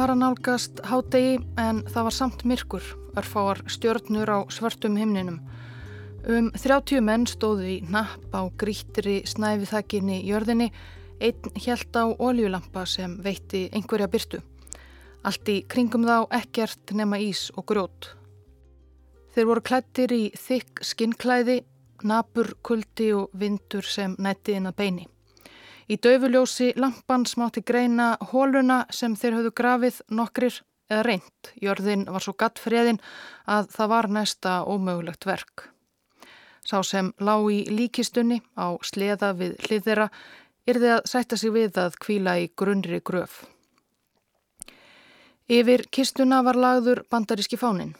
Var að nálgast hádegi en það var samt myrkur, örfáar stjörnur á svartum himninum. Um 30 menn stóðu í napp á grítri snæfiþakkinni jörðinni, einn helt á oljulampa sem veitti einhverja byrtu. Allt í kringum þá ekkert nema ís og grót. Þeir voru klættir í þykk skinnklæði, nabur, kuldi og vindur sem nætti inn að beini. Í döfuljósi lampan smátti greina hóluna sem þeir höfðu grafið nokkrir eða reynd. Jörðin var svo gatt friðin að það var næsta ómögulegt verk. Sá sem lág í líkistunni á sleða við hliðera yrði að sætta sig við að kvíla í grunnri gröf. Yfir kistuna var lagður bandaríski fánin.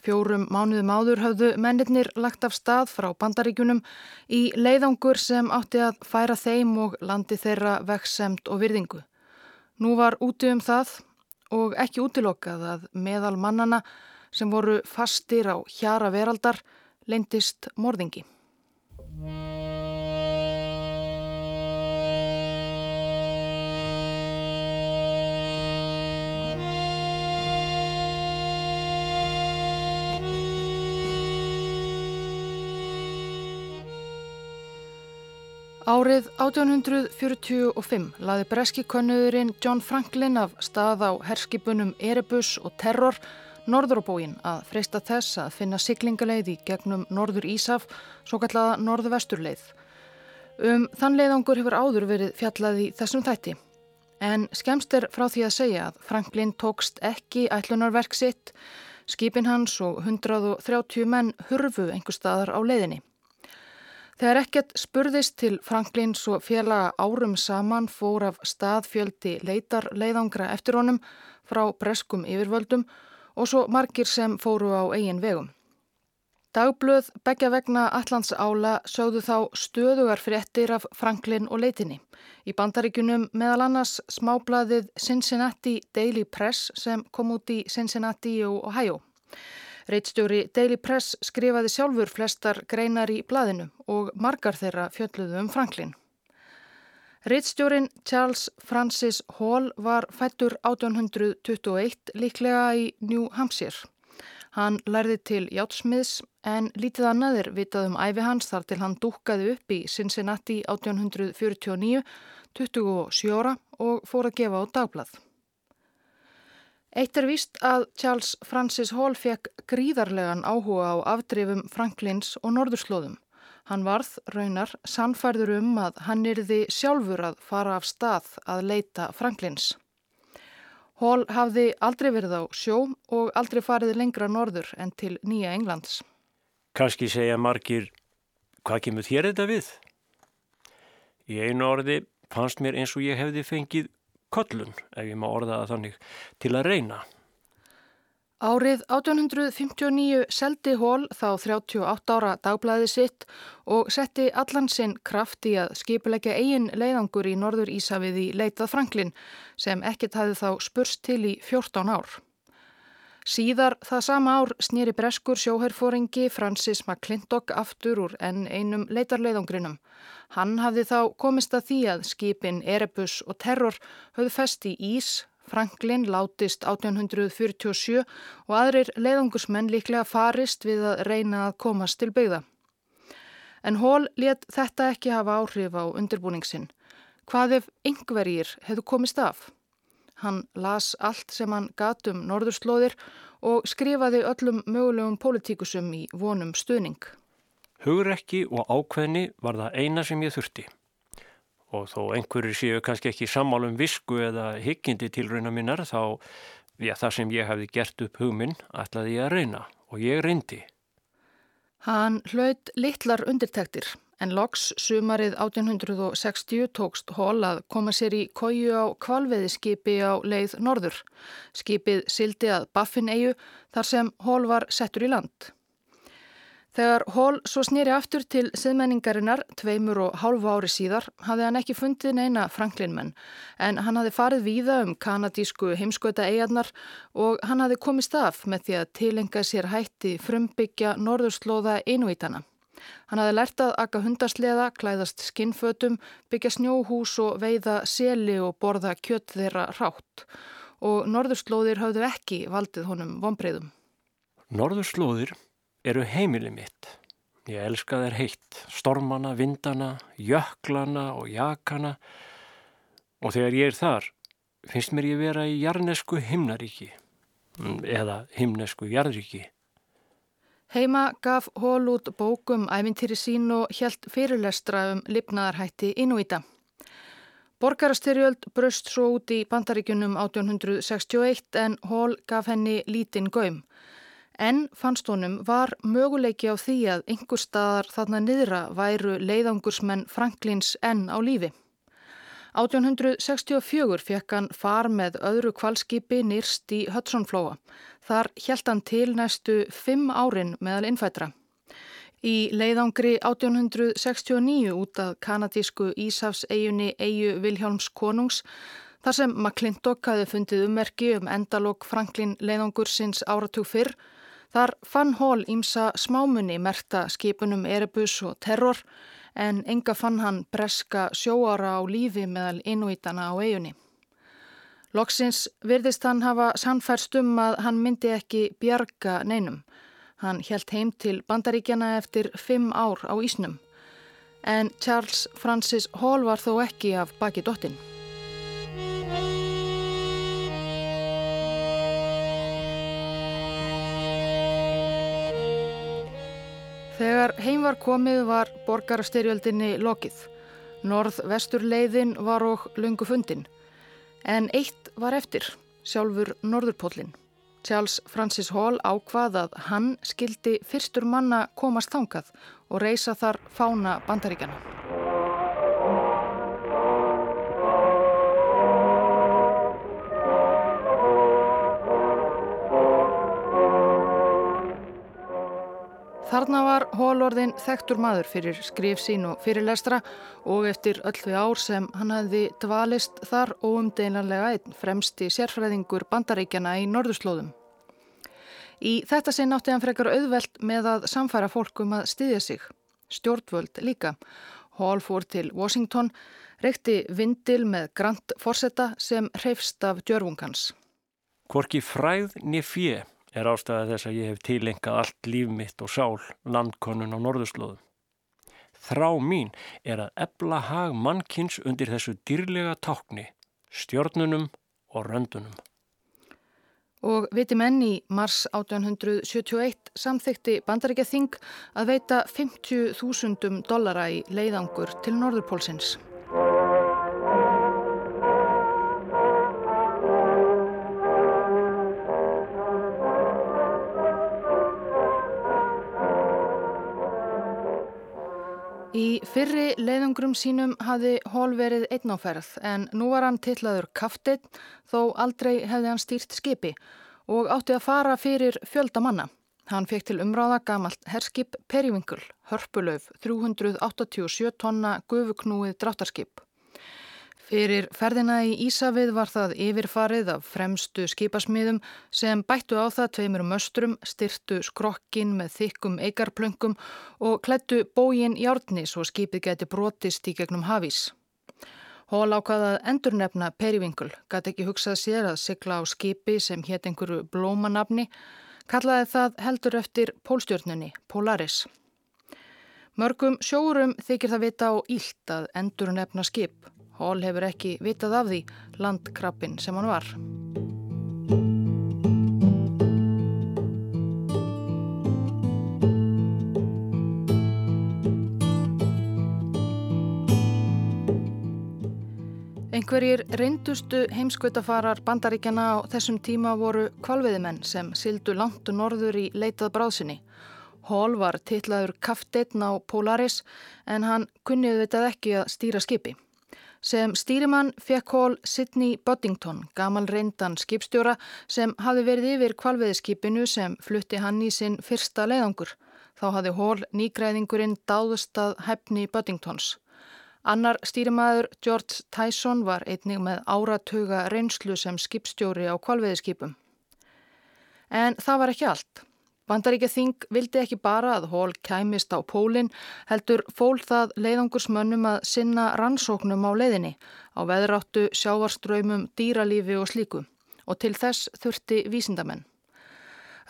Fjórum mánuðum áður höfðu mennirnir lagt af stað frá bandaríkunum í leiðangur sem átti að færa þeim og landi þeirra veksemt og virðingu. Nú var úti um það og ekki útilokað að meðal mannana sem voru fastir á hjara veraldar leindist morðingi. Árið 1845 laði breski konnuðurinn John Franklin af stað á herskipunum Erebus og Terror norðurbóin að freysta þess að finna siglingaleið í gegnum norður Ísaf, svo kallaða norðvesturleið. Um þann leiðangur hefur áður verið fjallað í þessum þætti. En skemst er frá því að segja að Franklin tókst ekki ætlunarverk sitt, skipin hans og 130 menn hurfu einhver staðar á leiðinni. Þegar ekkert spurðist til Franklins og félaga árum saman fór af staðfjöldi leitar leiðangra eftir honum frá breskum yfirvöldum og svo margir sem fóru á eigin vegum. Dagblöð begja vegna Allands ála sögðu þá stöðugar fréttir af Franklin og leitinni. Í bandaríkunum meðal annars smáblaðið Cincinnati Daily Press sem kom út í Cincinnati og Ohio. Reitstjóri Daily Press skrifaði sjálfur flestar greinar í blaðinu og margar þeirra fjölluðu um Franklin. Reitstjórin Charles Francis Hall var fættur 1821 líklega í New Hampshire. Hann lærði til játsmiðs en lítið annaðir vitað um æfi hans þar til hann dúkkaði upp í Cincinnati 1849, 27 ára og fór að gefa á dagblað. Eitt er víst að Charles Francis Hall fekk gríðarlegan áhuga á afdrifum Franklins og Norðurslóðum. Hann varð, raunar, sannfærður um að hann yrði sjálfur að fara af stað að leita Franklins. Hall hafði aldrei verið á sjó og aldrei farið lengra norður en til Nýja Englands. Kanski segja margir, hvað kemur þér þetta við? Í einu orði fannst mér eins og ég hefði fengið kollun, ef ég má orða það þannig, til að reyna. Árið 1859 seldi Hól þá 38 ára dagblæði sitt og setti allan sinn kraft í að skipulegja eigin leiðangur í Norður Ísafið í leitað Franklin sem ekkert hafið þá spurst til í 14 ár. Síðar það sama ár snýri breskur sjóherfóringi Francis McClintock aftur úr enn einum leitarleiðangrinum. Hann hafði þá komist að því að skipin Erebus og Terror höfðu fest í Ís, Franklin látist 1847 og aðrir leiðangursmenn líklega farist við að reyna að komast til byggða. En Hall let þetta ekki hafa áhrif á undirbúningsin. Hvað ef yngverjir hefðu komist af? Hann las allt sem hann gatum norðurslóðir og skrifaði öllum mögulegum pólitíkusum í vonum stuðning. Hugrekki og ákveðni var það eina sem ég þurfti. Og þó einhverju séu kannski ekki sammálum visku eða hyggindi til rauna minnar þá, já það sem ég hefði gert upp hugminn, ætlaði ég að reyna og ég reyndi. Hann hlaut litlar undirtæktir en loks sumarið 1860 tókst Hól að koma sér í kóju á kvalveðiskipi á leið norður. Skipið sildi að Baffin-eiu þar sem Hól var settur í land. Þegar Hól svo snýri aftur til siðmenningarinnar tveimur og hálfu ári síðar hafði hann ekki fundið neina Franklinmenn en hann hafði farið víða um kanadísku heimskauta eigarnar og hann hafði komist af með því að tilenga sér hætti frumbyggja norðurslóða einuvítana. Hann hafði lært að akka hundasleða, klæðast skinnfötum, byggja snjóhús og veiða seli og borða kjött þeirra rátt. og norðurslóðir hafðu ekki valdið honum vonbreyðum. Norðurslóðir eru heimili mitt. Ég elska þær heitt, stormana, vindana, jöklana og jakana og þegar ég er þar finnst mér ég vera í jarnesku himnaríki eða himnesku jarðríki. Heima gaf Hól út bókum æfintýri sín og hjælt fyrirlestra um lifnaðarhætti Inuita. Borgarastyrjöld bröst svo út í bandaríkunum 1861 en Hól gaf henni lítinn gaum. En fannst honum var möguleiki á því að einhver staðar þarna niðra væru leiðangursmenn Franklins enn á lífi. 1864 fekk hann far með öðru kvalskipi nýrst í Hudsonflóa. Þar hjælt hann til næstu fimm árin meðal innfætra. Í leiðangri 1869 út af kanadísku Ísafs-eigunni Eigu Vilhjálms konungs þar sem McClintock hafi fundið ummerki um endalók Franklin leiðangur sinns áratug fyrr Þar fann Hall ímsa smámunni merta skipunum Erebus og Terror en enga fann hann breska sjóara á lífi meðal innvítana á eigunni. Loksins virðist hann hafa sannfærst um að hann myndi ekki bjarga neinum. Hann helt heim til bandaríkjana eftir fimm ár á Ísnum. En Charles Francis Hall var þó ekki af baki dottin. Þegar heim var komið var borgarstyrjöldinni lokið. Norð-vesturleiðin var og lungu fundin. En eitt var eftir, sjálfur Norðurpólinn. Charles Francis Hall ákvað að hann skildi fyrstur manna komast þangað og reysa þar fána bandaríkjana. Þarna var Hólorðin þekktur maður fyrir skrif sín og fyrirlestra og eftir öll við ár sem hann hefði dvalist þar óumdeinanlega einn fremsti sérfræðingur bandaríkjana í norðurslóðum. Í þetta sinn átti hann frekar auðvelt með að samfæra fólkum að styðja sig. Stjórnvöld líka. Hól fór til Washington, reykti vindil með grant forsetta sem hreifst af djörfungans. Hvorki fræð fjö er ástæða þess að ég hef tilengað allt líf mitt og sál landkonun á norðurslóðum. Þrá mín er að ebla hag mannkins undir þessu dýrlega tákni, stjórnunum og röndunum. Og viti menn í mars 1871 samþykti bandaríkja þing að veita 50.000 dollara í leiðangur til Norðurpólsins. Í fyrri leiðungrum sínum hafi Hall verið einnáferð en nú var hann tillaður kaftinn þó aldrei hefði hann stýrt skipi og átti að fara fyrir fjölda manna. Hann fekk til umráða gamalt herskip Periwinkle, hörpulöf 387 tonna gufuknúið dráttarskip. Fyrir ferðina í Ísafið var það yfirfarið af fremstu skipasmiðum sem bættu á það tveimur möstrum, styrtu skrokkin með þykkum eigarplöngum og klættu bógin járni svo skipið geti brotist í gegnum hafís. Hól ákvaðað endurnefna Periwinkle, gæti ekki hugsað sér að sigla á skipi sem hétt einhverju blómanafni, kallaði það heldur eftir pólstjórnunni, Polaris. Mörgum sjórum þykir það vita á ílt að endurnefna skip. Hall hefur ekki vitað af því landkrabbin sem hann var. Einhverjir reyndustu heimskvitafarar bandaríkjana á þessum tíma voru kvalviðimenn sem sildu langt norður í leitað bráðsynni. Hall var titlaður kafteitn á Polaris en hann kunniðu vitað ekki að stýra skipi. Sem stýrimann fekk Hall Sidney Boddington, gamal reyndan skipstjóra sem hafi verið yfir kvalveðiskipinu sem flutti hann í sinn fyrsta leiðangur. Þá hafi Hall nýgræðingurinn dáðust að hefni Boddingtons. Annar stýrimaður George Tyson var einnig með áratuga reynslu sem skipstjóri á kvalveðiskipum. En það var ekki allt. Bandaríkja Þing vildi ekki bara að hól kæmist á pólinn, heldur fól það leiðangursmönnum að sinna rannsóknum á leiðinni, á veðráttu, sjávarströymum, dýralífi og slíku. og til þess þurfti vísindamenn.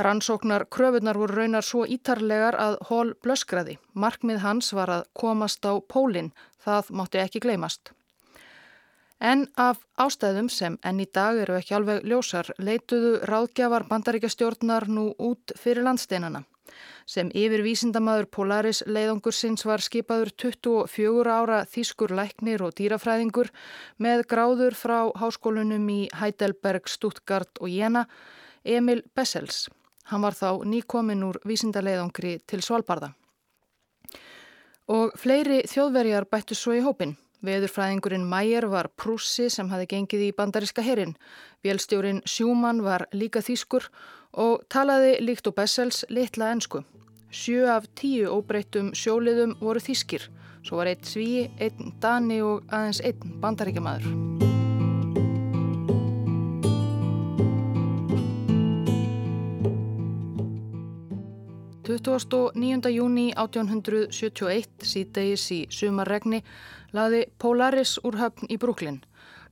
Rannsóknar kröfunar voru raunar svo ítarlegar að Hall blöskraði. Markmið hans var að komast á pólinn, það mátti ekki gleymast. En af ástæðum sem enn í dag eru ekki alveg ljósar leituðu ráðgjafar bandaríkjastjórnar nú út fyrir landsteinana. Sem yfir vísindamaður Polaris leiðungur sinns var skipaður 24 ára þýskur læknir og dýrafræðingur með gráður frá háskólunum í Heidelberg, Stuttgart og Jena, Emil Bessels. Hann var þá nýkomin úr vísindaleiðungri til Svalbardha. Og fleiri þjóðverjar bættu svo í hópin. Veðurfræðingurinn Mæger var prússi sem hafi gengið í bandaríska herin. Vélstjórin Sjúmann var líka þýskur og talaði líkt og Bessels litla ensku. Sjö af tíu óbreyttum sjóliðum voru þýskir. Svo var einn sví, einn dani og aðeins einn bandaríkjamaður. 29. júni 1871 síðdegis í sumarregni laði Polaris úr höfn í Brúklinn.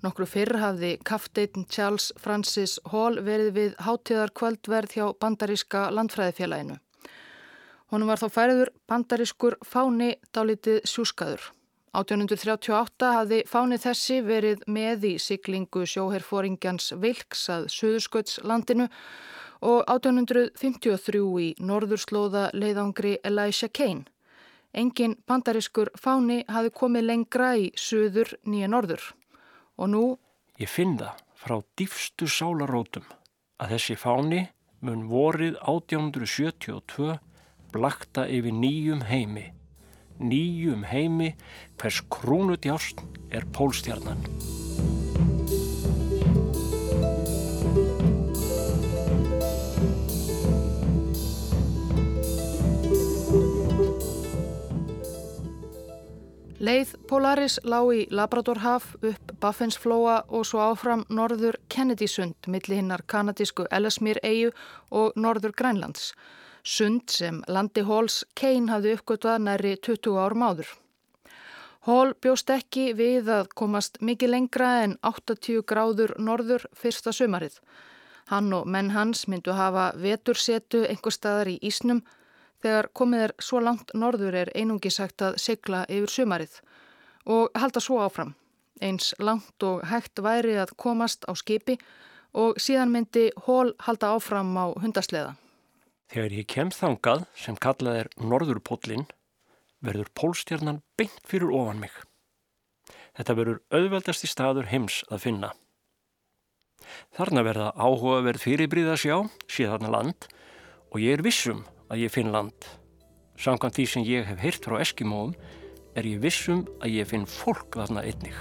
Nokkru fyrr hafði kafteitn Charles Francis Hall verið við hátíðar kvöldverð hjá bandaríska landfræðifélaginu. Honum var þá færiður bandarískur fáni dálitið sjúskaður. 1838 hafði fáni þessi verið með í siglingu sjóherfóringjans Vilks að Suðursköldslandinu og 1853 í norðurslóða leiðangri Elisha Kane. Engin bandariskur fáni hafi komið lengra í söður nýja norður. Og nú... Ég finn það frá dýfstu sálarótum að þessi fáni mun vorið 1872 blakta yfir nýjum heimi. Nýjum heimi hvers krúnutjást er pólstjarnan. Leið Polaris lág í Labradorhaf upp Baffinsflóa og svo áfram norður Kennedy sund millir hinnar kanadísku Ellesmere eigu og norður Grænlands. Sund sem landi Halls Kane hafði uppgötvað næri 20 árum áður. Hall bjóst ekki við að komast mikið lengra en 80 gráður norður fyrsta sömarið. Hann og menn hans myndu hafa vetursetu einhver staðar í Ísnum Þegar komið er svo langt norður er einungi sagt að sigla yfir sumarið og halda svo áfram. Eins langt og hægt væri að komast á skipi og síðan myndi hól halda áfram á hundasleða. Þegar ég kem þangað sem kallað er Norðurpóllin verður pólstjarnan beint fyrir ofan mig. Þetta verður auðveldasti staður heims að finna. Þarna verða áhugaverð fyrirbríð að sjá, síðan land og ég er vissum að ég finn land. Samkvæmt því sem ég hef heyrt frá Eskimóum er ég vissum að ég finn fólk þarna einnig.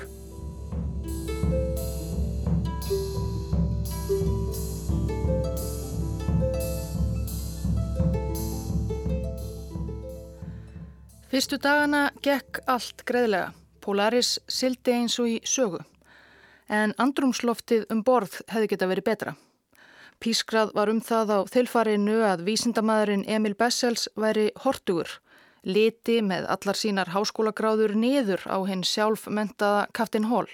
Fyrstu dagana gekk allt greiðlega. Polaris sildi eins og í sögu. En andrumsloftið um borð hefði geta verið betra. Pískrað var um það á þilfarinu að vísindamæðurinn Emil Bessels væri hortugur, liti með allar sínar háskólagráður niður á hinn sjálfmentaða Kaftin Hall.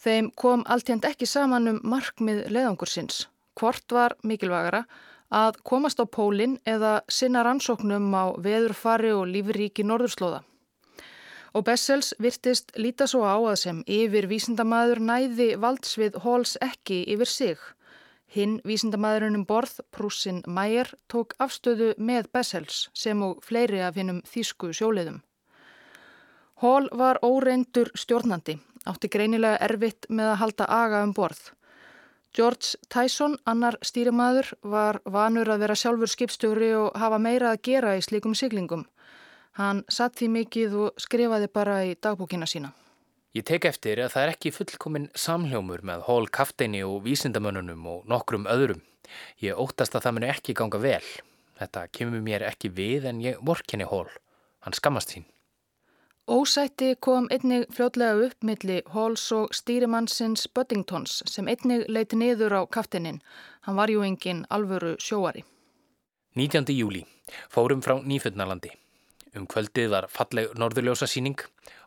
Þeim kom alltjönd ekki saman um markmið leðangursins. Hvort var mikilvægara að komast á pólinn eða sinna rannsóknum á veðurfari og lífríki norðurslóða. Og Bessels virtist líta svo á að sem yfir vísindamæður næði valdsvið Halls ekki yfir sig. Hinn vísindamæðurinn um borð, Prúsin Mæger, tók afstöðu með Bessels sem og fleiri af hinnum þýsku sjóliðum. Hall var óreindur stjórnandi, átti greinilega erfitt með að halda aga um borð. George Tyson, annar stýrimæður, var vanur að vera sjálfur skipstjóri og hafa meira að gera í slikum siglingum. Hann satt því mikið og skrifaði bara í dagbúkina sína. Ég tek eftir að það er ekki fullkominn samhljómur með hól kafteini og vísindamönnunum og nokkrum öðrum. Ég óttast að það muni ekki ganga vel. Þetta kemur mér ekki við en ég vorkinni hól. Hann skammast sín. Ósætti kom einnig fljótlega upp milli Halls og stýrimannsins Buddingtons sem einnig leiti niður á kafteinin. Hann var jú engin alvöru sjóari. 19. júli. Fórum frá Nýfundnalandi. Um kvöldið var falleg norðurljósa síning,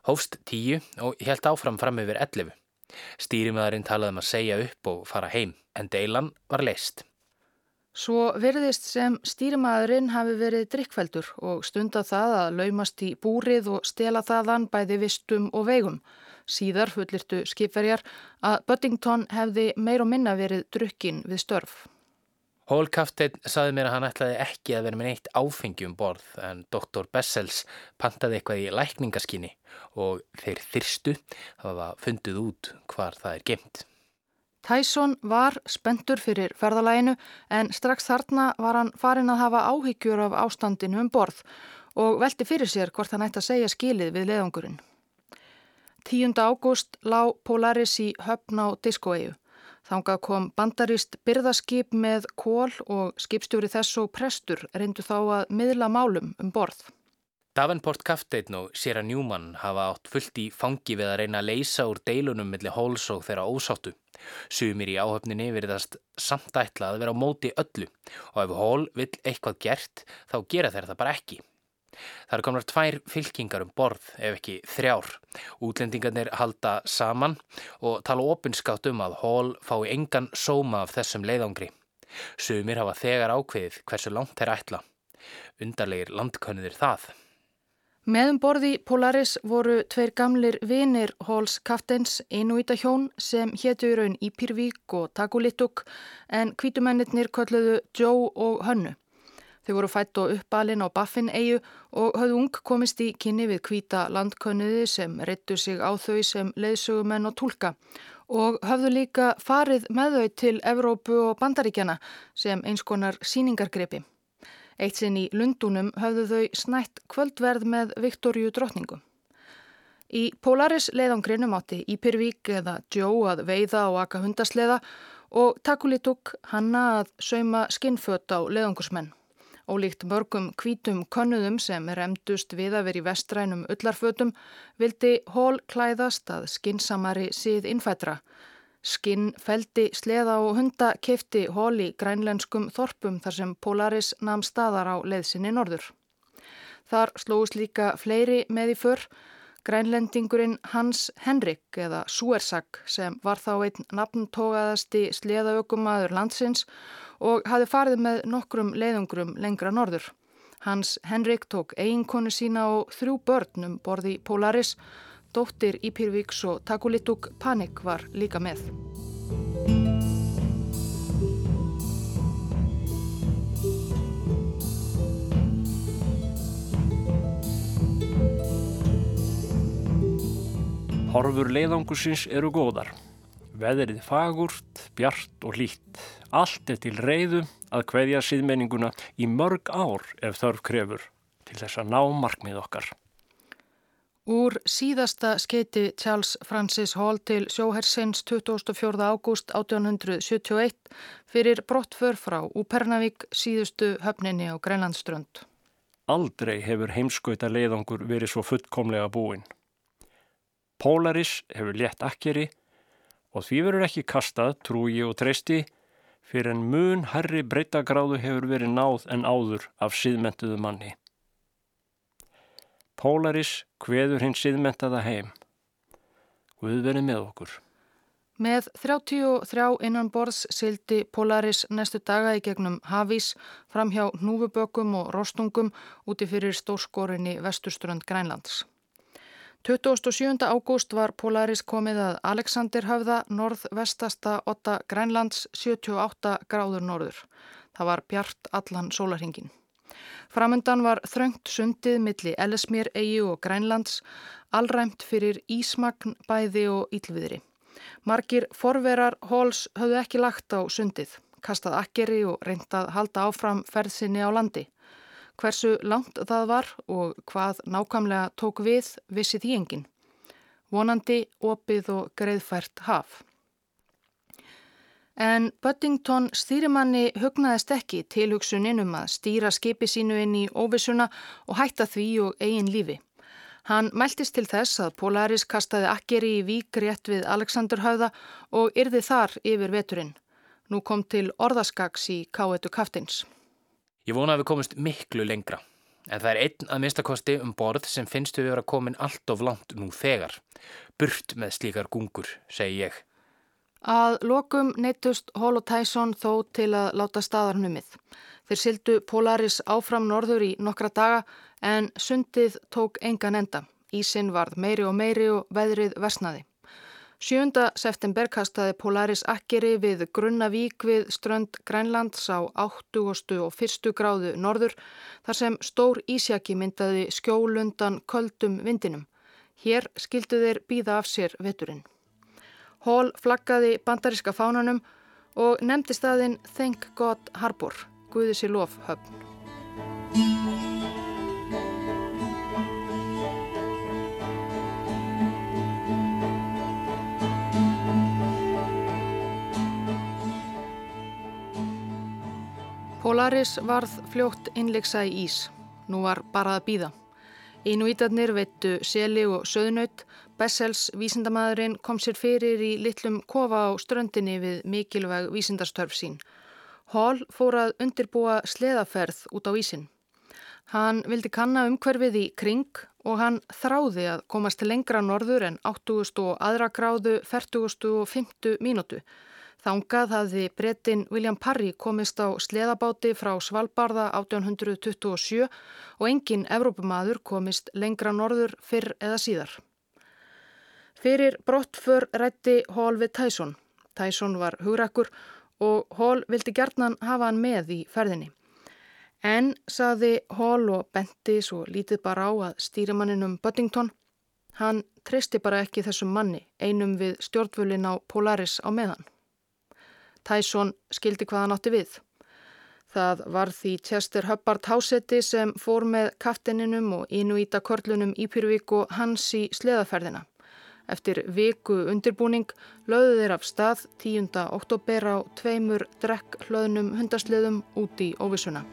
hófst tíu og helt áfram fram yfir ellefu. Stýrimæðurinn talaði um að segja upp og fara heim, en deilan var leist. Svo verðist sem stýrimæðurinn hafi verið drikkveldur og stunda það að laumast í búrið og stela þaðan bæði vistum og veigum. Síðar fullirtu skipverjar að Böttington hefði meir og minna verið drukkin við störf. Hólkafteinn saði mér að hann ætlaði ekki að vera með neitt áfengi um borð en doktor Bessels pantaði eitthvað í lækningaskinni og þeir þyrstu hafa fundið út hvar það er gemt. Tyson var spendur fyrir ferðalæginu en strax þarna var hann farin að hafa áhyggjur af ástandinu um borð og velti fyrir sér hvort hann ætti að segja skilið við leðangurinn. 10. ágúst lá Polaris í höfn á diskoegu. Þangað kom bandarist byrðaskip með kól og skipstjóri þess og prestur reyndu þá að miðla málum um borð. Davenport Kafteitn og Sera Newman hafa átt fullt í fangi við að reyna að leysa úr deilunum millir Hóls og þeirra ósáttu. Sumir í áhöfninni veriðast samtætla að vera á móti öllu og ef Hól vill eitthvað gert þá gera þeir það bara ekki. Það eru komnar tvær fylkingar um borð ef ekki þrjár. Útlendingarnir halda saman og tala opinskátt um að Hall fái engan sóma af þessum leiðangri. Sumir hafa þegar ákveðið hversu langt þeir ætla. Undarleir landkönniðir það. Meðum borði Polaris voru tveir gamlir vinir Halls kaftens Inuita hjón sem héttu í raun Ípirvík og Takulittuk en kvítumennir kölluðu Joe og Hönnu. Þau voru fætt og uppalinn á Baffin-eigu og höfðu ung komist í kynni við kvíta landkönniði sem reyttu sig á þau sem leiðsögumenn og tólka og höfðu líka farið með þau til Evrópu og Bandaríkjana sem eins konar síningargrepi. Eitt sinn í Lundunum höfðu þau snætt kvöldverð með Viktorju drotningu. Í Polaris leiðangrinum átti Ípirvík eða Joe að veiða og aka hundasleða og Takulitúk hanna að sauma skinnfött á leiðangursmenn. Ólíkt mörgum kvítum konnuðum sem remdust við að veri vestrænum ullarfötum vildi hól klæðast að skinsamari síð innfætra. Skinn feldi sleða og hunda kefti hól í grænlenskum þorpum þar sem Polaris namn staðar á leðsinni norður. Þar slóðus líka fleiri með í förr Grænlendingurinn Hans Henrik eða Súersag sem var þá einn nafntógaðasti sleðaökumadur landsins og hafi farið með nokkrum leiðungrum lengra norður. Hans Henrik tók eiginkonu sína og þrjú börnum borði Polaris, dóttir Ípirvíks og Takulitúk Panik var líka með. Horfur leiðangusins eru góðar. Veðrið fagurt, bjart og lít. Allt er til reyðu að hveðja síðmenninguna í mörg ár ef þörf krefur til þess að ná markmið okkar. Úr síðasta skeiti Charles Francis Hall til sjóhersins 24. ágúst 1871 fyrir brottför frá Úpernavík síðustu höfninni á Grænlandströnd. Aldrei hefur heimskauta leiðangur verið svo fullkomlega búinn. Polaris hefur létt akkeri og því verður ekki kastað, trúi og treysti fyrir en mun herri breytagráðu hefur verið náð en áður af síðmentuðu manni. Polaris hveður hinn síðmentaða heim. Guð verið með okkur. Með 33 innan borðs sildi Polaris næstu daga í gegnum Hafís fram hjá núfubökum og rostungum úti fyrir stórskorinni vesturströnd Grænlands. 27. ágúst var Polaris komið að Alexanderhöfða, norð-vestasta 8 Grænlands, 78 gráður norður. Það var bjart allan sólarhingin. Framundan var þröngt sundið milli Ellesmýr, Eyju og Grænlands, allræmt fyrir Ísmagn, Bæði og Ílviðri. Margir forverar Hóls höfðu ekki lagt á sundið, kastað akkeri og reyndað halda áfram ferðsinni á landi. Hversu langt það var og hvað nákvæmlega tók við vissi því engin. Vonandi, opið og greiðfært haf. En Böttington stýrimanni hugnaðist ekki tilhugsunin um að stýra skipi sínu inn í óvissuna og hætta því og eigin lífi. Hann mæltist til þess að Polaris kastaði akkeri í vík rétt við Alexanderhauða og yrði þar yfir veturinn. Nú kom til orðaskags í K1 kaftins. Ég vona að við komumst miklu lengra. En það er einn að minnstakosti um borð sem finnst við vera komin allt of langt nú þegar. Burt með slíkar gungur, segi ég. Að lokum neittust Hall og Tyson þó til að láta staðarnumið. Þeir sildu Polaris áfram norður í nokkra daga en sundið tók engan enda. Ísin varð meiri og meiri og veðrið versnaði. 7. september kastaði Polaris akkeri við Grunnavík við strönd Grænlands á 80. og 1. gráðu norður þar sem stór ísjaki myndaði skjólundan köldum vindinum. Hér skildu þeir býða af sér veturinn. Hall flaggaði bandaríska fánanum og nefndi staðinn Thank God Harbor, Guðis í lof höfn. Polaris varð fljótt innleiksa í ís. Nú var bara að býða. Inúítarnir veittu seli og söðnaut. Bessels vísindamæðurinn kom sér fyrir í litlum kofa á ströndinni við mikilvæg vísindarstörf sín. Hall fór að undirbúa sleðaferð út á ísin. Hann vildi kanna umhverfið í kring og hann þráði að komast lengra norður en 80. og aðra gráðu 40. og 50. mínútu. Þángað hafði brettin William Parry komist á sleðabáti frá Svalbardha 1827 og engin Evrópumadur komist lengra norður fyrr eða síðar. Fyrir brottför rætti Hall við Tyson. Tyson var hugrakkur og Hall vildi gertnan hafa hann með í ferðinni. En, saði Hall og benti svo lítið bara á að stýrimanninum Buttington, hann tristi bara ekki þessum manni einum við stjórnvölin á Polaris á meðan. Tyson skildi hvað hann átti við. Það var því Chester Hubbard Hásetti sem fór með kaftininum og Inuita körlunum Ípyrvík og hans í sleðaferðina. Eftir viku undirbúning lögðu þeir af stað 10. oktober á tveimur drekk hlöðnum hundasleðum út í óvisuna.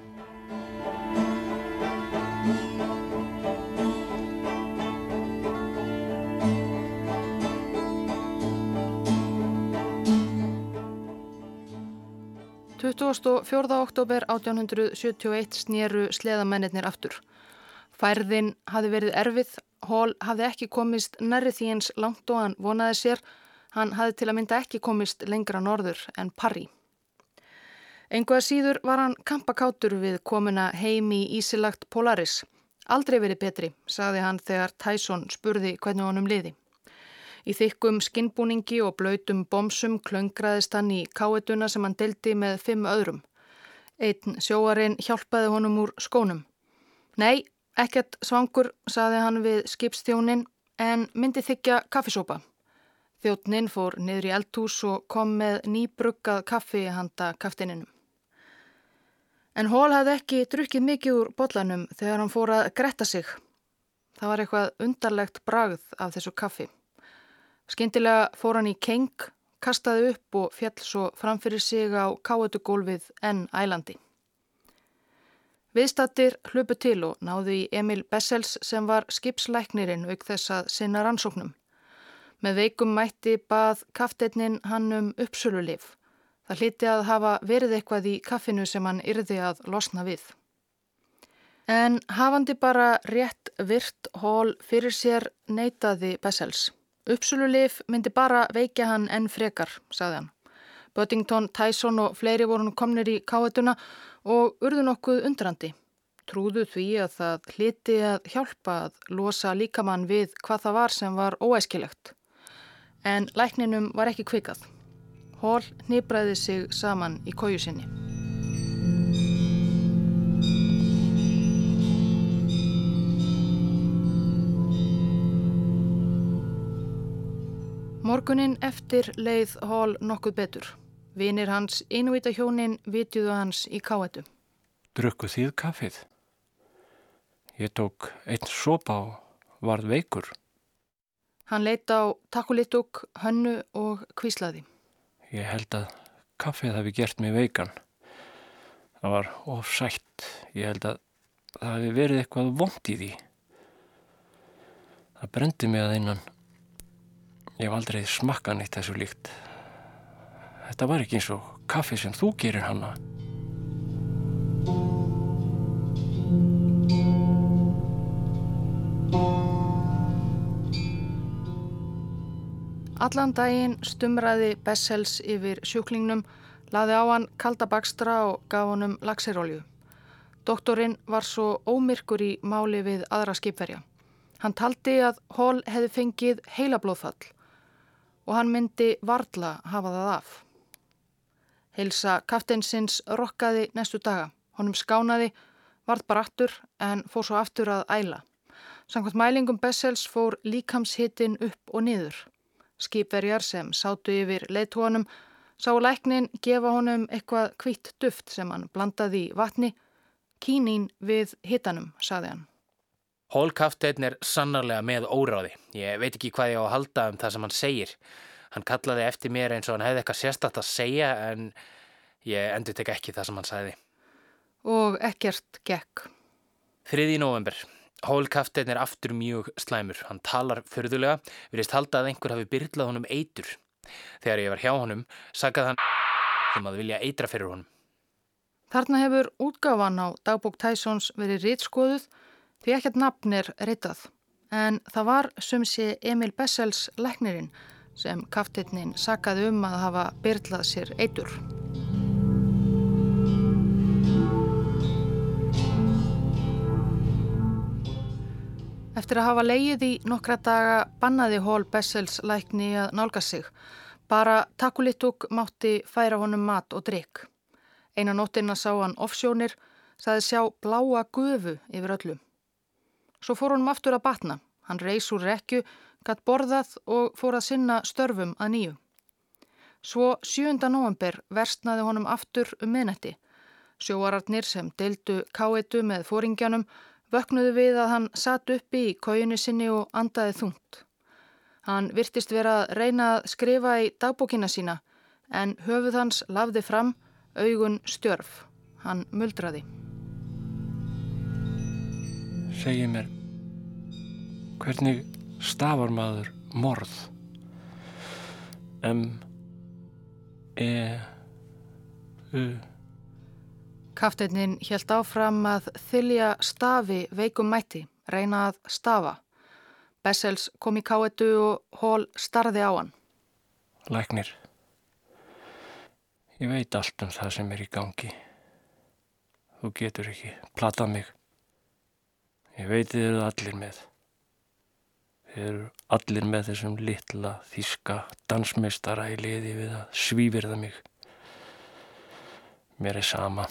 24. oktober 1871 snýru sleðamennir aftur. Færðin hafi verið erfið, Hall hafi ekki komist nærri því eins langt og hann vonaði sér, hann hafi til að mynda ekki komist lengra norður en Parri. Enguða síður var hann kampakátur við komuna heim í Ísilagt Polaris. Aldrei verið betri, saði hann þegar Tyson spurði hvernig honum liði. Í þykkum skinnbúningi og blöytum bomsum klöngraðist hann í káetuna sem hann deldi með fimm öðrum. Einn sjóarinn hjálpaði honum úr skónum. Nei, ekkert svangur, saði hann við skipstjónin, en myndi þykja kaffisópa. Þjóttnin fór niður í eldhús og kom með nýbruggað kaffi handa kaftininum. En Hól hafði ekki drukkið mikið úr botlanum þegar hann fór að gretta sig. Það var eitthvað undarlegt bragð af þessu kaffi. Skindilega fór hann í keng, kastaði upp og fjall svo framfyrir sig á káetugólfið enn ælandi. Viðstattir hlupu til og náðu í Emil Bessels sem var skipslæknirinn auk þess að sinna rannsóknum. Með veikum mætti bað kaftetnin hann um uppsölulif. Það hliti að hafa verið eitthvað í kaffinu sem hann yrði að losna við. En hafandi bara rétt virt hól fyrir sér neytaði Bessels. Uppsululif myndi bara veikja hann enn frekar, sagði hann. Böttington, Tyson og fleiri voru komnir í káetuna og urðu nokkuð undrandi. Trúðu því að það hliti að hjálpa að losa líkamann við hvað það var sem var óæskilegt. En lækninum var ekki kvikað. Hól nýbræði sig saman í kóju sinni. Morgunin eftir leið Hall nokkuð betur. Vinir hans innvita hjónin vitjuðu hans í káetu. Drukku þýð kaffið. Ég tók einn sopa og varð veikur. Hann leita á takulitúk, hönnu og kvíslaði. Ég held að kaffið hafi gert mig veikan. Það var ofsætt. Ég held að það hafi verið eitthvað vondt í því. Það brendi mig að einan Ég hef aldrei smakkan eitt þessu líkt. Þetta var ekki eins og kaffi sem þú gerir hanna. Allan daginn stumraði Bessels yfir sjúklingnum, laði á hann kalda bakstra og gaf honum laxirolju. Doktorinn var svo ómyrkur í máli við aðra skipverja. Hann taldi að Hall hefði fengið heila blóðfall og hann myndi varla hafa það af. Heilsa kafteinsins rokkaði næstu daga. Honum skánaði, varð bara aftur en fór svo aftur að æla. Samkvæmt mælingum Bessels fór líkamshittin upp og niður. Skipverjar sem sátu yfir leittóanum sá læknin gefa honum eitthvað kvitt duft sem hann blandaði í vatni. Kínín við hittanum, saði hann. Hólkafteinn er sannarlega með óráði. Ég veit ekki hvað ég á að halda um það sem hann segir. Hann kallaði eftir mér eins og hann hefði eitthvað sérstatt að segja en ég endur tek ekki það sem hann sagði. Og ekkert gekk. 3. november. Hólkafteinn er aftur mjög slæmur. Hann talar förðulega, virðist halda að einhver hafi byrlað honum eitur. Þegar ég var hjá honum, sagði hann um að vilja eitra fyrir honum. Þarna hefur útgáfan á dagbók Tysons verið rítskoðuð Því ekkert nafn er reytað, en það var sumsi Emil Bessels læknirinn sem kaftetnin sakaði um að hafa byrlað sér eitur. Eftir að hafa leið í nokkra daga bannaði Hól Bessels lækni að nálga sig. Bara takulitúk mátti færa honum mat og drikk. Einan nóttina sá hann offsjónir, saði sjá bláa gufu yfir öllum. Svo fór honum aftur að batna. Hann reys úr rekju, gatt borðað og fór að sinna störfum að nýju. Svo 7. november verstnaði honum aftur um miðnetti. Sjóararnir sem deildu káetu með fóringjanum vöknuðu við að hann satt uppi í kójunni sinni og andaði þungt. Hann virtist vera að reyna að skrifa í dagbókina sína en höfuð hans lafði fram augun stjörf. Hann muldraði segi mér hvernig stafar maður morð M E U Kafteinin helt áfram að þylja stafi veikum mætti, reyna að stafa. Bessels kom í káetu og hól starði á hann. Læknir, ég veit allt um það sem er í gangi. Þú getur ekki platað mig. Ég veit þið eru allir með. Þið eru allir með þessum litla þíska dansmeistara í liði við að svífirða mig. Mér er sama.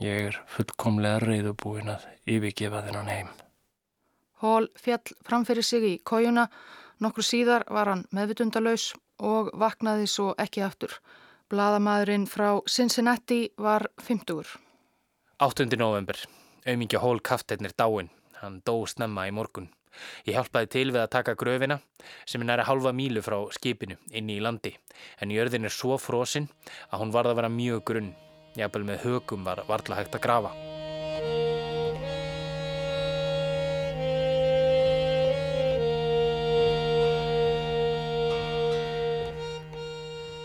Ég er fullkomlega reyðubúin að yfirgefa þennan heim. Hól fjall framfyrir sig í kójuna. Nokkur síðar var hann meðvitundalauðs og vaknaði svo ekki aftur. Blaðamæðurinn frá Cincinnati var 50. 8. november. Auðmingja Hól Kafteinir dáin. Hann dó snemma í morgun. Ég hjálpaði til við að taka gröfina sem er næra halva mílu frá skipinu inni í landi en jörðin er svo frosinn að hún varða að vera mjög grunn. Jafnvel með högum var varðla hægt að grafa.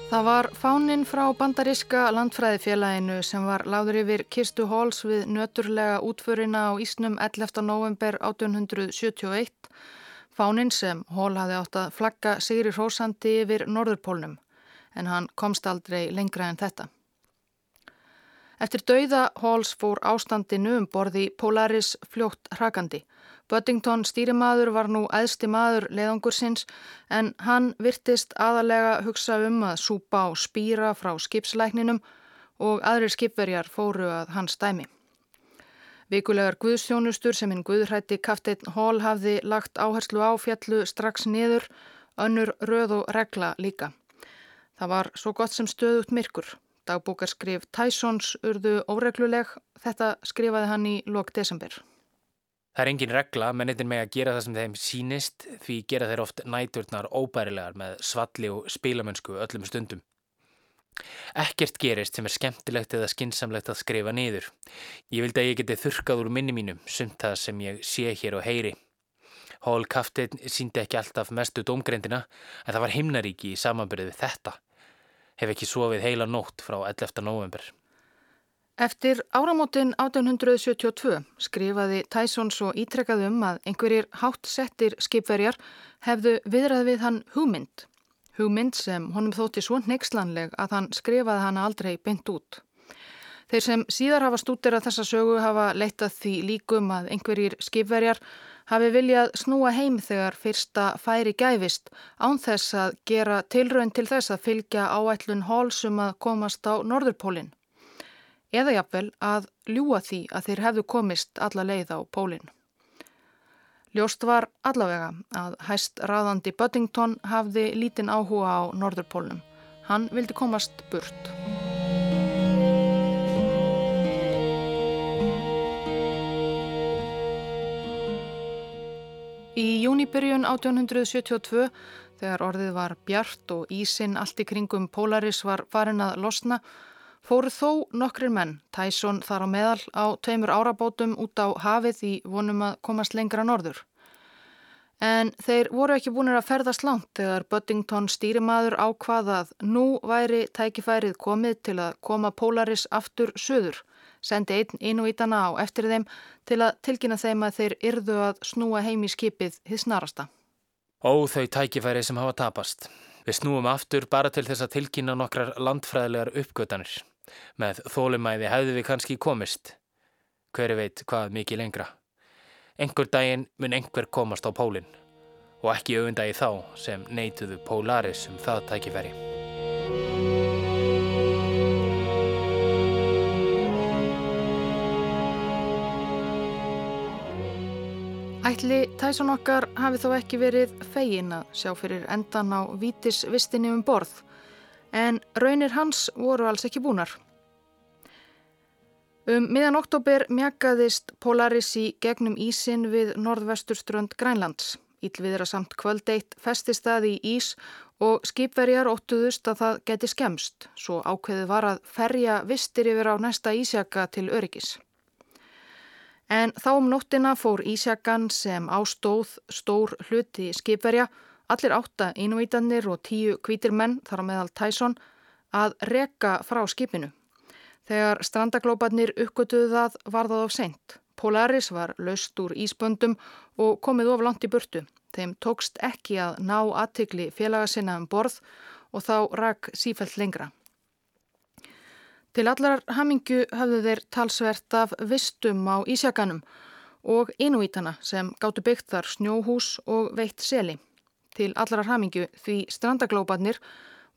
Það var fáninn frá bandaríska landfræðifélaginu sem var láður yfir Kirstu Hóls við nöturlega útförina á Ísnum 11. november 1871. Fáninn sem Hól hafði átt að flagga Sigri Rósandi yfir Norðurpólnum en hann komst aldrei lengra en þetta. Eftir dauða Hóls fór ástandinu um borði Polaris fljótt hrakandi. Böttington stýrimaður var nú æðsti maður leðangursins en hann virtist aðalega hugsa um að súpa og spýra frá skipslækninum og aðrir skipverjar fóru að hans dæmi. Vikulegar guðsjónustur sem hinn guðrætti Kafteinn Hall hafði lagt áherslu á fjallu strax niður, önnur röð og regla líka. Það var svo gott sem stöðut myrkur. Dagbúkarskrif Tysons urðu óregluleg, þetta skrifaði hann í lok desember. Það er engin regla, mennitin með að gera það sem þeim sínist því gera þeir oft næturnar óbærilegar með svalli og spilamönsku öllum stundum. Ekkert gerist sem er skemmtilegt eða skinsamlegt að skrifa niður. Ég vildi að ég geti þurkað úr minni mínum, sumt það sem ég sé hér og heyri. Hól Kaftin síndi ekki alltaf mestu domgrendina en það var himnaríki í samanbyrðu við þetta. Hef ekki sofið heila nótt frá 11. november. Eftir áramótin 1872 skrifaði Tyson svo ítrekkað um að einhverjir hátt settir skipverjar hefðu viðrað við hann hugmynd. Hugmynd sem honum þótti svo neykslanleg að hann skrifaði hana aldrei beint út. Þeir sem síðar hafa stútir að þessa sögu hafa leittað því líkum að einhverjir skipverjar hafi viljað snúa heim þegar fyrsta færi gæfist án þess að gera tilraun til þess að fylgja áætlun hálsum að komast á Norðurpólinn eða jafnvel að ljúa því að þeir hefðu komist alla leið á pólinn. Ljóst var allavega að hæst ráðandi Buddington hafði lítinn áhuga á Norðurpólnum. Hann vildi komast burt. Í júnibyrjun 1872, þegar orðið var bjart og ísin allt í kringum Polaris var farin að losna, fóru þó nokkrir menn, Tyson þar á meðal, á tveimur árabótum út á hafið í vonum að komast lengra norður. En þeir voru ekki búinir að ferðast langt þegar Buddington stýrimaður ákvaðað nú væri tækifærið komið til að koma Polaris aftur söður, sendi einn innvítana á eftir þeim til að tilkynna þeim að þeir yrðu að snúa heim í skipið hins snarasta. Ó þau tækifæri sem hafa tapast. Við snúum aftur bara til þess að tilkynna nokkrar landfræðilegar uppgötanir. Með þólumæði hefðu við kannski komist. Hverju veit hvað mikið lengra. Engur daginn mun einhver komast á pólinn og ekki auðvendagi þá sem neituðu Polaris um það tækifæri. Ætli Tyson okkar hafi þó ekki verið fegin að sjá fyrir endan á vítisvistinni um borð en raunir hans voru alls ekki búnar. Um miðan oktober mjakaðist Polaris í gegnum ísin við norðvesturströnd Grænlands. Ílviðra samt kvöldeitt festist það í ís og skipverjar óttuðust að það geti skemst, svo ákveðið var að ferja vistir yfir á næsta ísjaka til öryggis. En þá um nóttina fór ísjakan sem ástóð stór hluti skipverja Allir átta innvítanir og tíu kvítir menn, þar á meðal Tyson, að reka frá skipinu. Þegar strandaglópanir uppgötuðu það var það of seint. Polaris var löst úr íspöndum og komið of langt í burtu. Þeim tókst ekki að ná aðtikli félaga sinna um borð og þá rak sífælt lengra. Til allar hamingu hafðu þeir talsvert af vistum á Ísjakanum og innvítana sem gáttu byggt þar snjóhús og veitt seli til allarar hamingju því strandaglópanir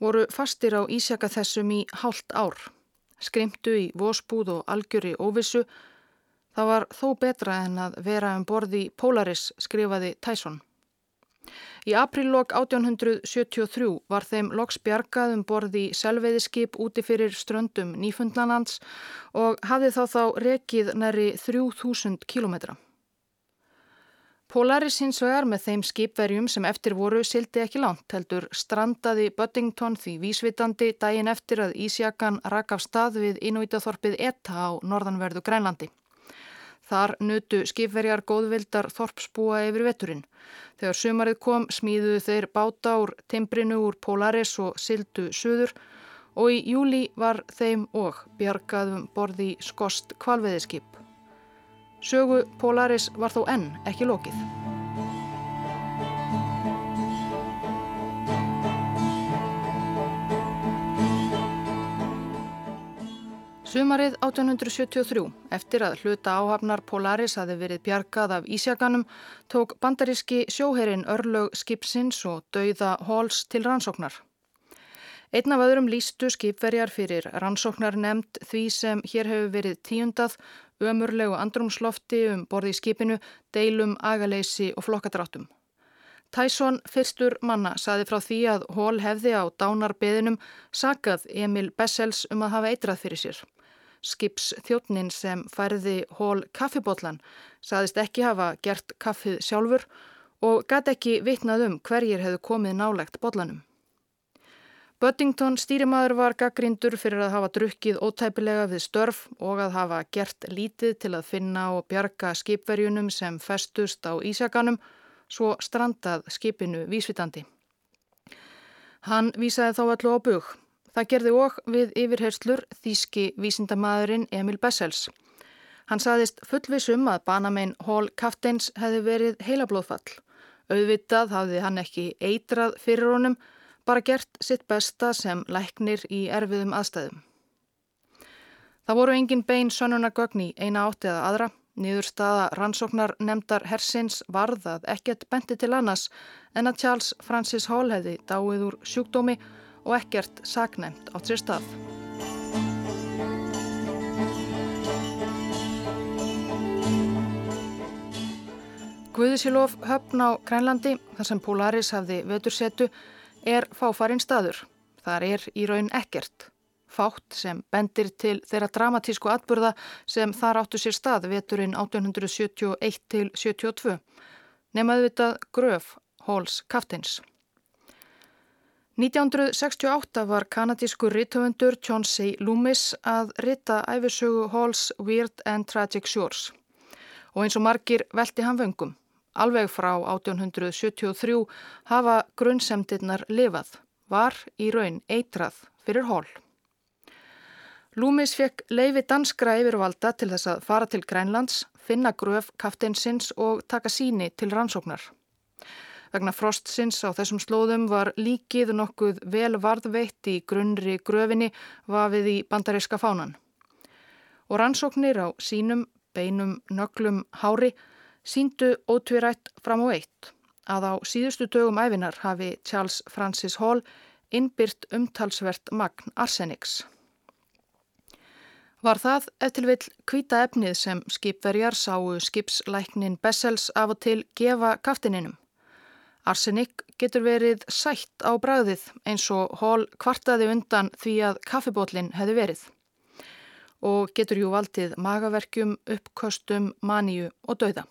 voru fastir á ísjaka þessum í hálft ár. Skrimtu í vósbúð og algjöri óvissu. Það var þó betra en að vera um borði Polaris, skrifaði Tyson. Í apríllok 1873 var þeim loks bjargað um borði selveiðiskip úti fyrir ströndum Nýfundlanlands og hafði þá þá rekið næri 3000 kilometra. Polaris hins vegar með þeim skipverjum sem eftir voru sildi ekki langt heldur strandaði Buddington því vísvitandi daginn eftir að Ísjakan rak af stað við innvítaþorpið Etta á norðanverðu Grænlandi. Þar nutu skipverjar góðvildar þorpsbúa yfir veturinn. Þegar sumarið kom smíðuðu þeir báta úr timbrinu úr Polaris og sildu suður og í júli var þeim og bjargaðum borði skost kvalveðiskip. Sögu Polaris var þó enn ekki lokið. Sumarið 1873, eftir að hluta áhafnar Polaris hafi verið bjargað af Ísjaganum, tók bandaríski sjóherin örlög skipsins og dauða Hóls til rannsóknar. Einn af öðrum lístu skipverjar fyrir rannsóknar nefnd því sem hér hefur verið tíundað ömurlegu andrumslofti um borði í skipinu, deilum, agaleysi og flokkadráttum. Tyson, fyrstur manna, saði frá því að Hall hefði á dánarbeðinum sakað Emil Bessels um að hafa eitrað fyrir sér. Skips þjóttnin sem færði Hall kaffibotlan saðist ekki hafa gert kaffið sjálfur og gæti ekki vitnað um hverjir hefðu komið nálegt botlanum. Buddington stýrimaður var gaggrindur fyrir að hafa drukkið ótæpilega við störf og að hafa gert lítið til að finna og bjarga skipverjunum sem festust á Ísakanum, svo strandað skipinu vísvitandi. Hann vísaði þá allu á bug. Það gerði og við yfirherslur þýski vísindamæðurinn Emil Bessels. Hann saðist fullvisum að banamein Hall Kafteins hefði verið heilablóðfall. Auðvitað hafði hann ekki eitrað fyrir honum, bara gert sitt besta sem læknir í erfiðum aðstæðum. Það voru engin bein sönunagögn í eina átti eða aðra. Nýðurstaða rannsóknar nefndar hersins varðað ekkert benti til annars en að Charles Francis Hall hefði dáið úr sjúkdómi og ekkert saknæmt átt sér stað. Guðisilof höfn á Grænlandi, þar sem Polaris hafði vetursetu, er fáfarinn staður. Þar er í raun ekkert. Fátt sem bendir til þeirra dramatísku atburða sem þar áttu sér stað veturinn 1871 til 72. Nefnaðu vitað gröf Hóls Kaftins. 1968 var kanadísku rittöfundur John C. Loomis að rita æfisögu Halls Weird and Tragic Shores og eins og margir velti hann vöngum. Alveg frá 1873 hafa grunnsemdirnar lifað, var í raun eitrað fyrir Hall. Loomis fekk leifi danskra yfirvalda til þess að fara til Grænlands, finna gröf kaftinsins og taka síni til rannsóknar. Vegna frostsins á þessum slóðum var líkið nokkuð vel varðveitt í grunnri gröfinni vafið í bandaríska fánan. Og rannsóknir á sínum, beinum, nöglum, hári síndu ótvirætt fram á eitt að á síðustu dögum æfinar hafi Charles Francis Hall innbyrt umtalsvert magn arseniks. Var það eftir vil kvita efnið sem skipverjar sáu skipslæknin Bessels af og til gefa kaftininum? Arsenik getur verið sætt á bræðið eins og hól kvartaði undan því að kaffibótlinn hefði verið og getur jú valdið magaverkjum, uppkostum, maníu og dauða.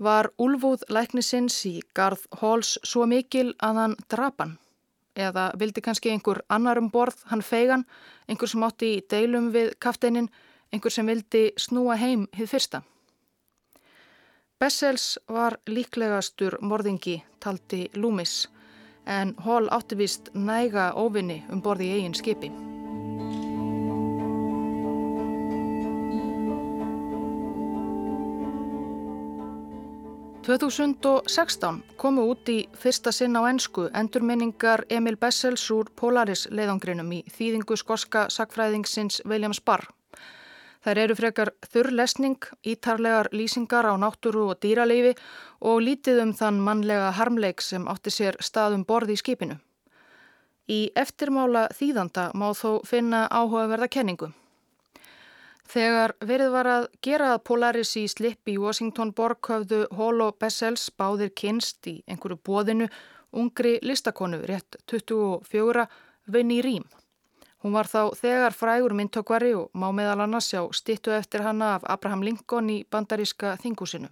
Var úlfúð læknisins í garð hóls svo mikil að hann drapan? Eða vildi kannski einhver annar um borð hann feigan, einhver sem átti í deilum við kafteinin, einhver sem vildi snúa heim hið fyrsta? Bessels var líklegastur morðingi, taldi Loomis, en Hall áttivist næga óvinni um borði í eigin skipi. ...2016 komu út í fyrsta sinn á ennsku endurminningar Emil Bessels úr Polaris leiðangrinum í þýðingu skorska sakfræðingsins William Sparr. Þær eru frekar þurr lesning, ítarlegar lýsingar á náttúru og dýraleifi og lítið um þann mannlega harmleik sem átti sér staðum borði í skipinu. Í eftirmála þýðanda má þó finna áhugaverða kenningu. Þegar verið var að gera að Polaris í slipp í Washington borg höfðu Hall og Bessels báðir kynst í einhverju bóðinu ungri listakonu rétt 24 vinni í rým. Hún var þá þegar frægur myndtökvari og má meðal annars sjá stittu eftir hanna af Abraham Lincoln í bandaríska þingúsinu.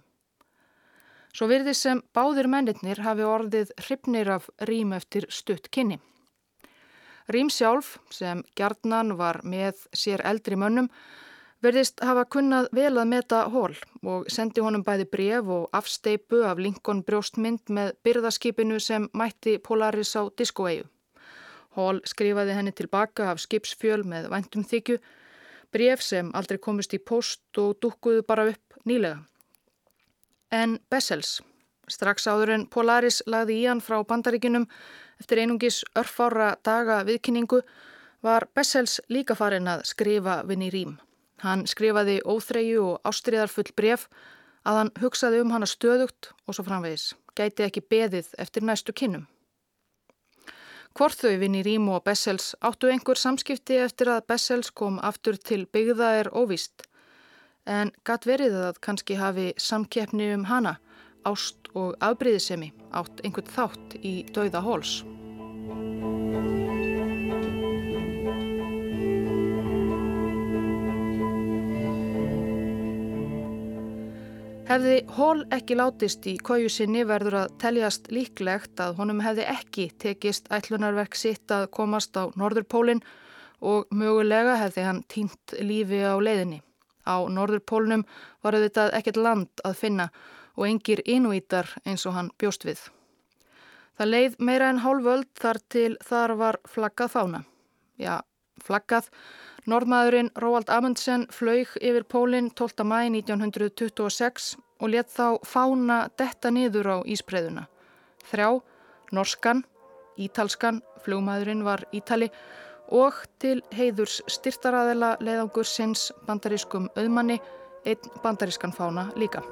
Svo virði sem báðir mennitnir hafi orðið hrifnir af rým eftir stutt kynni. Rým sjálf, sem Gjarnan var með sér eldri mönnum, verðist hafa kunnað vel að meta hól og sendi honum bæði bref og afsteipu af Lincoln brjóstmynd með byrðaskipinu sem mætti Polaris á diskoegu. Hall skrifaði henni tilbaka af skipsfjöl með væntum þykju, bref sem aldrei komist í post og dúkkuðu bara upp nýlega. En Bessels, strax áður en Polaris lagði í hann frá bandaríkinum eftir einungis örfára daga viðkynningu, var Bessels líka farin að skrifa vinni rým. Hann skrifaði óþreyju og ástriðarfull bref að hann hugsaði um hana stöðugt og svo framvegis, gæti ekki beðið eftir næstu kynnum. Hvort þau vinni Rím og Bessels áttu einhver samskipti eftir að Bessels kom aftur til byggða er óvist. En gatt verið að kannski hafi samkeppni um hana, ást og afbríðisemi átt einhvern þátt í dauða hóls. Hefði Hól ekki látist í kóju sinni verður að teljast líklegt að honum hefði ekki tekist ætlunarverk sitt að komast á Norðurpólinn og mögulega hefði hann týnt lífi á leiðinni. Á Norðurpólnum var þetta ekkert land að finna og engir inúítar eins og hann bjóst við. Það leið meira en hálföld þar til þar var flaggað fána. Já, flaggað. Norðmaðurinn Róald Amundsen flög yfir Pólinn 12. mæ 1926 og let þá fána detta niður á Ísbreiðuna. Þrjá, norskan, ítalskan, flugmaðurinn var Ítali og til heiðurs styrtaraðela leiðangur sinns bandarískum auðmanni, einn bandarískan fána líka.